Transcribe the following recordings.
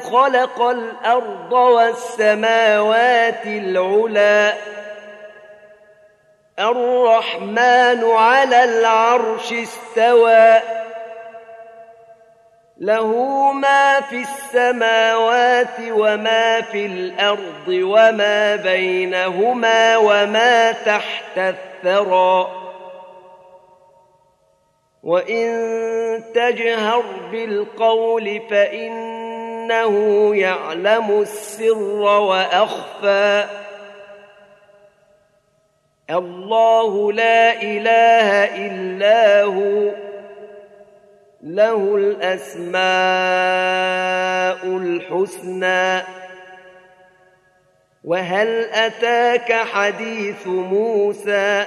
خلق الأرض والسماوات العلى الرحمن على العرش استوى. له ما في السماوات وما في الأرض وما بينهما وما تحت الثرى. وإن تجهر بالقول فإنه يعلم السر وأخفى. الله لا إله إلا هو له الأسماء الحسنى. وهل أتاك حديث موسى؟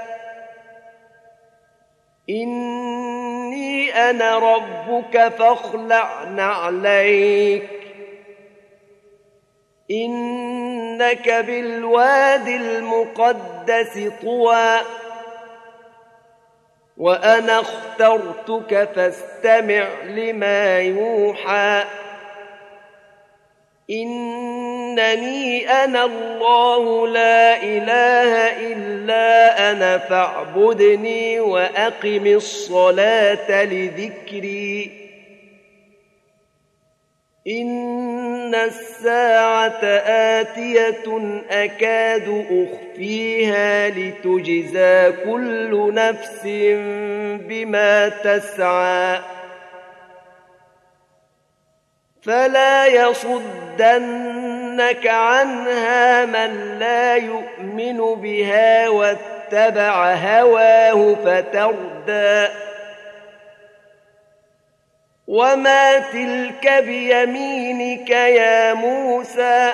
إني أنا ربك فاخلع نعليك إنك بالواد المقدس طوى. وأنا اخترتك فاستمع لما يوحى. إنني أنا الله لا إله إلا أنا فاعبدني وأقم الصلاة لذكري. إن الساعة آتية أكاد أخفيها لتجزى كل نفس بما تسعى. فلا يصدنك عنها من لا يؤمن بها واتبع هواه فتردى. وما تلك بيمينك يا موسى؟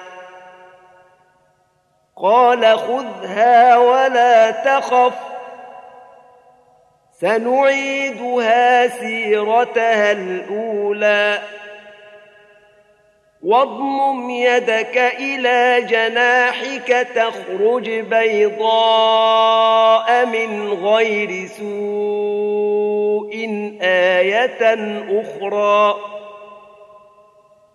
قال خذها ولا تخف سنعيدها سيرتها الأولى واضمم يدك إلى جناحك تخرج بيضاء من غير سوء آية أخرى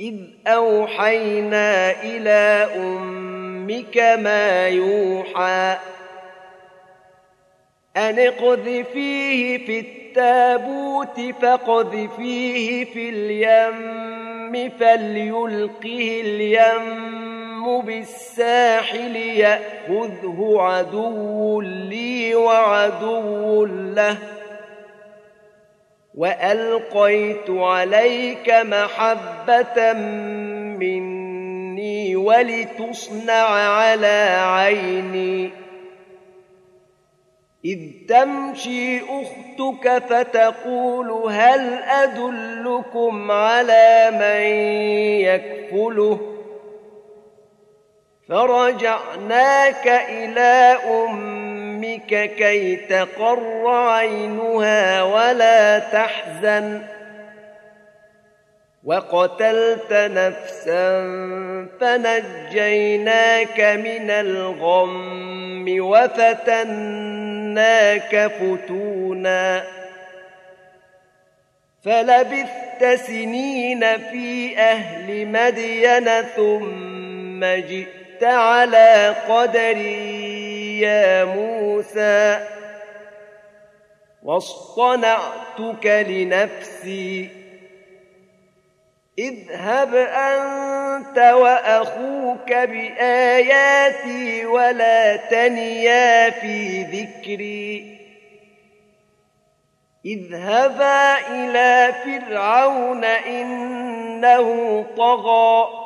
إذ أوحينا إلى أمك ما يوحى أن اقذفيه في التابوت فاقذفيه في اليم فليلقه اليم بالساحل يأخذه عدو لي وعدو له وألقيت عليك محبة مني ولتصنع على عيني. إذ تمشي أختك فتقول هل أدلكم على من يكفله؟ فرجعناك إلى أمك كي تقر عينها ولا تحزن وقتلت نفسا فنجيناك من الغم وفتناك فتونا فلبثت سنين في أهل مدين ثم جئت على قدري يا موسى واصطنعتك لنفسي. اذهب أنت وأخوك بآياتي ولا تنيا في ذكري. اذهبا إلى فرعون إنه طغى.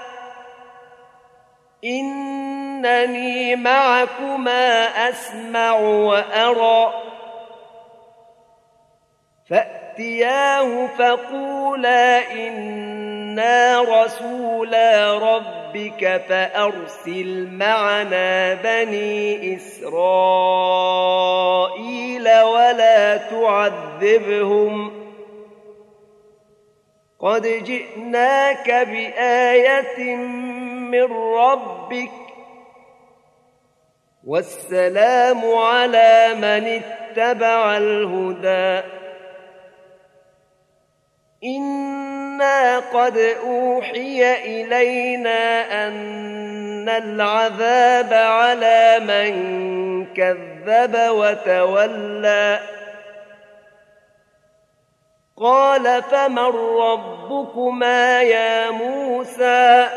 إنني معكما أسمع وأرى. فأتياه فقولا إنا رسولا ربك فأرسل معنا بني إسرائيل ولا تعذبهم. قد جئناك بآية من ربك والسلام على من اتبع الهدى. إنا قد أوحي إلينا أن العذاب على من كذب وتولى. قال فمن ربكما يا موسى؟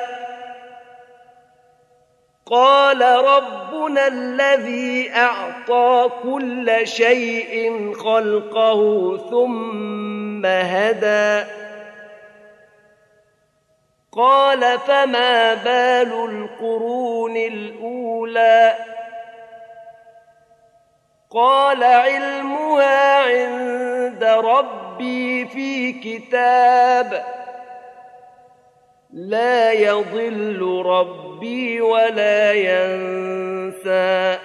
قال ربنا الذي أعطى كل شيء خلقه ثم هدى. قال فما بال القرون الأولى؟ قال علمها عند ربي في كتاب. لا يضل ربي ولا ينسى.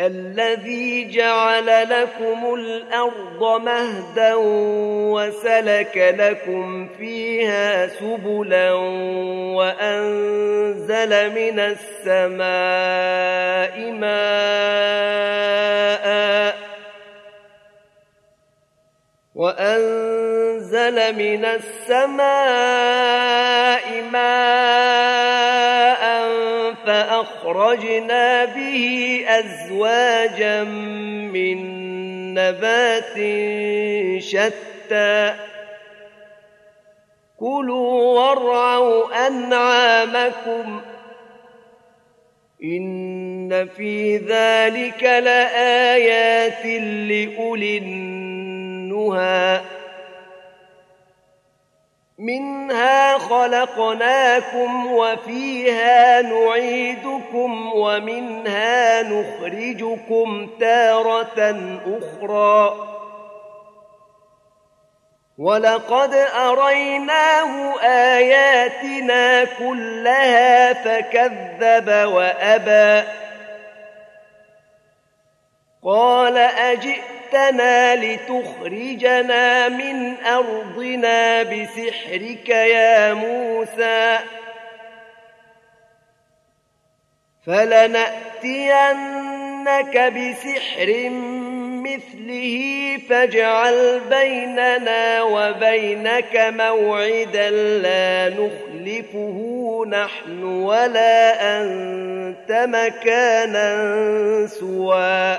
الذي جعل لكم الأرض مهدا وسلك لكم فيها سبلا وأنزل من السماء ماء وأنزل من السماء ماء فأخرجنا به أزواجا من نبات شتى كلوا وارعوا أنعامكم إن في ذلك لآيات لأولي منها خلقناكم وفيها نعيدكم ومنها نخرجكم تارة أخرى. ولقد أريناه آياتنا كلها فكذب وأبى. قال أجئتنا لتخرجنا من أرضنا بسحرك يا موسى فلنأتينك بسحر مثله فاجعل بيننا وبينك موعدا لا نخلفه نحن ولا أنت مكانا سوى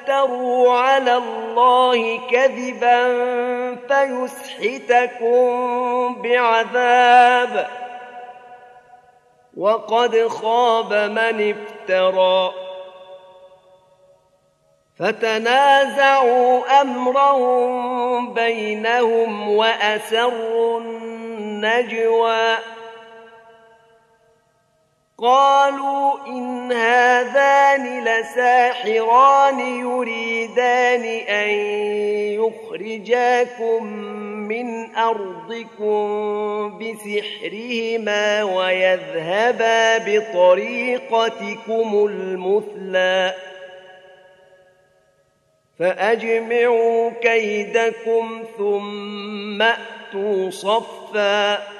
تفتروا على الله كذبا فيسحتكم بعذاب وقد خاب من افترى فتنازعوا امرهم بينهم واسروا النجوى قالوا إن هذان لساحران يريدان أن يخرجاكم من أرضكم بسحرهما ويذهبا بطريقتكم المثلى. فأجمعوا كيدكم ثم أتوا صفاً.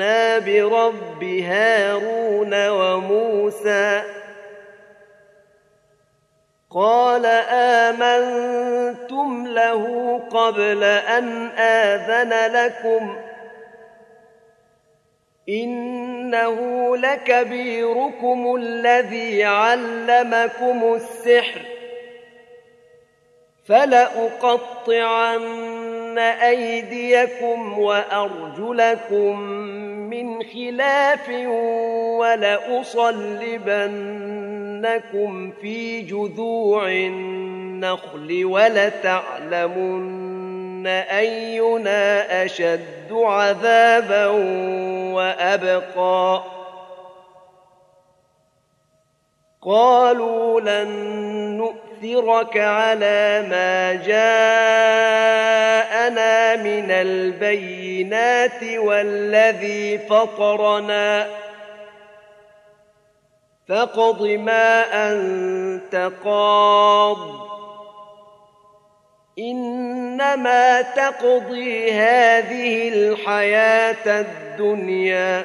آمنا برب هارون وموسى. قال آمنتم له قبل أن آذن لكم. إنه لكبيركم الذي علمكم السحر. فلأقطعن أيديكم وأرجلكم من خلاف ولأصلبنكم في جذوع النخل ولتعلمن أينا أشد عذابا وأبقى قالوا لن نؤمن لنؤثرك على ما جاءنا من البينات والذي فطرنا. فاقض ما أنت قاض. إنما تقضي هذه الحياة الدنيا.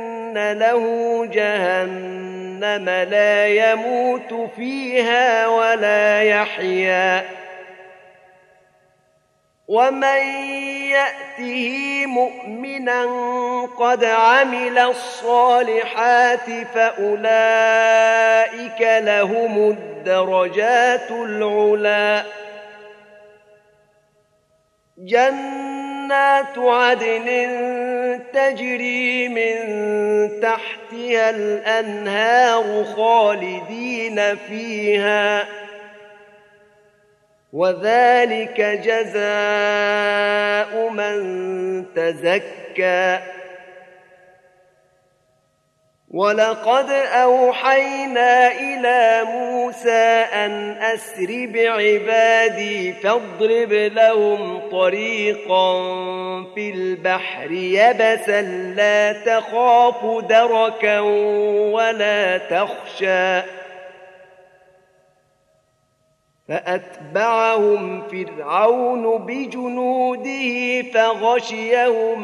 له جهنم لا يموت فيها ولا يحيا. ومن يأته مؤمنا قد عمل الصالحات فأولئك لهم الدرجات العلي جنات عدن تجري من تحتها الأنهار خالدين فيها. وذلك جزاء من تزكى. ولقد أوحينا إلى موسى أن أسر بعبادي فاضرب لهم طريقا في البحر يبسا لا تخاف دركا ولا تخشى فأتبعهم فرعون بجنوده فغشيهم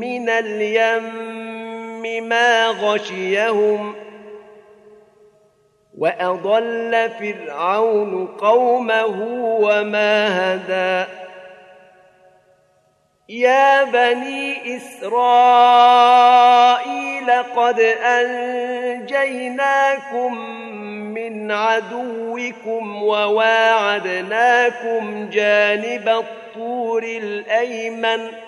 من اليم ما غشيهم وأضل فرعون قومه وما هدى. يا بني إسرائيل قد أنجيناكم من عدوكم وواعدناكم جانب الطور الأيمن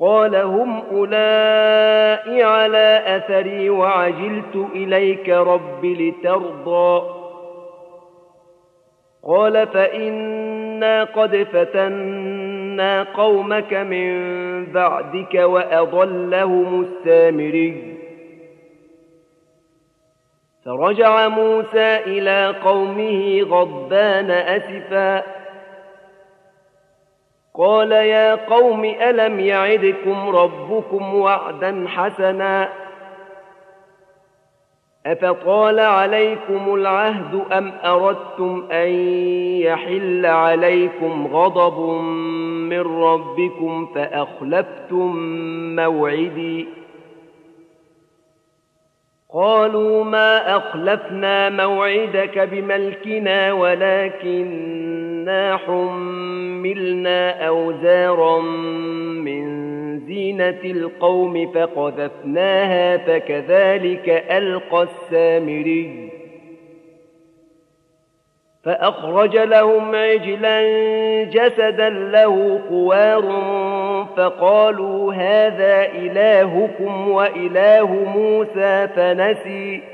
قال هم أولئك على أثري وعجلت إليك رب لترضى. قال فإنا قد فتنا قومك من بعدك وأضلهم السامري. فرجع موسى إلى قومه غضبان أسفاً. قال يا قوم ألم يعدكم ربكم وعدا حسنا أفطال عليكم العهد أم أردتم أن يحل عليكم غضب من ربكم فأخلفتم موعدي قالوا ما أخلفنا موعدك بملكنا ولكننا حملنا أوزارا من زينة القوم فقذفناها فكذلك ألقى السامري فأخرج لهم عجلا جسدا له خوار فقالوا هذا إلهكم وإله موسى فنسي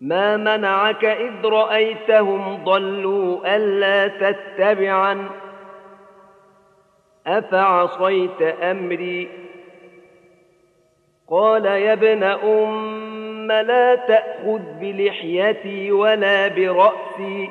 ما منعك إذ رأيتهم ضلوا ألا تتبعا أفعصيت أمري قال يا ابن أم لا تأخذ بلحيتي ولا برأسي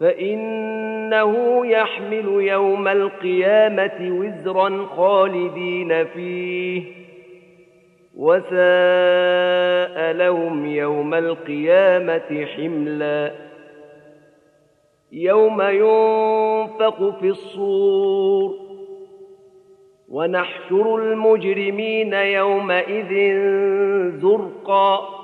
فإنه يحمل يوم القيامة وزرا خالدين فيه وساء لهم يوم القيامة حملا يوم ينفق في الصور ونحشر المجرمين يومئذ زرقا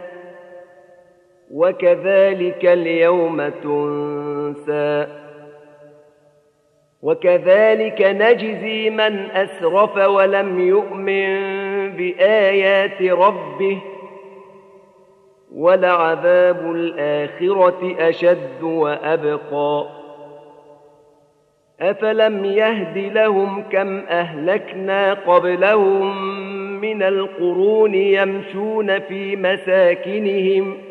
وكذلك اليوم تنسى. وكذلك نجزي من أسرف ولم يؤمن بآيات ربه ولعذاب الآخرة أشد وأبقى. أفلم يهد لهم كم أهلكنا قبلهم من القرون يمشون في مساكنهم ۖ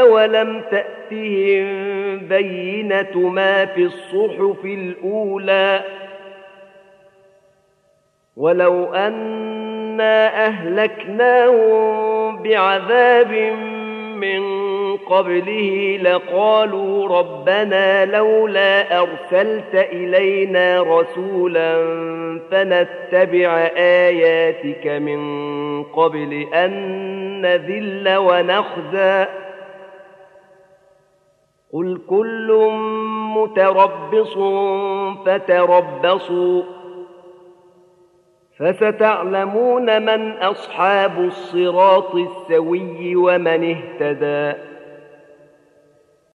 أولم تأتهم بينة ما في الصحف الأولى ولو أنا أهلكناهم بعذاب من قبله لقالوا ربنا لولا أرسلت إلينا رسولا فنتبع آياتك من قبل أن نذل ونخزى قل كل متربص فتربصوا فستعلمون من أصحاب الصراط السوي ومن اهتدى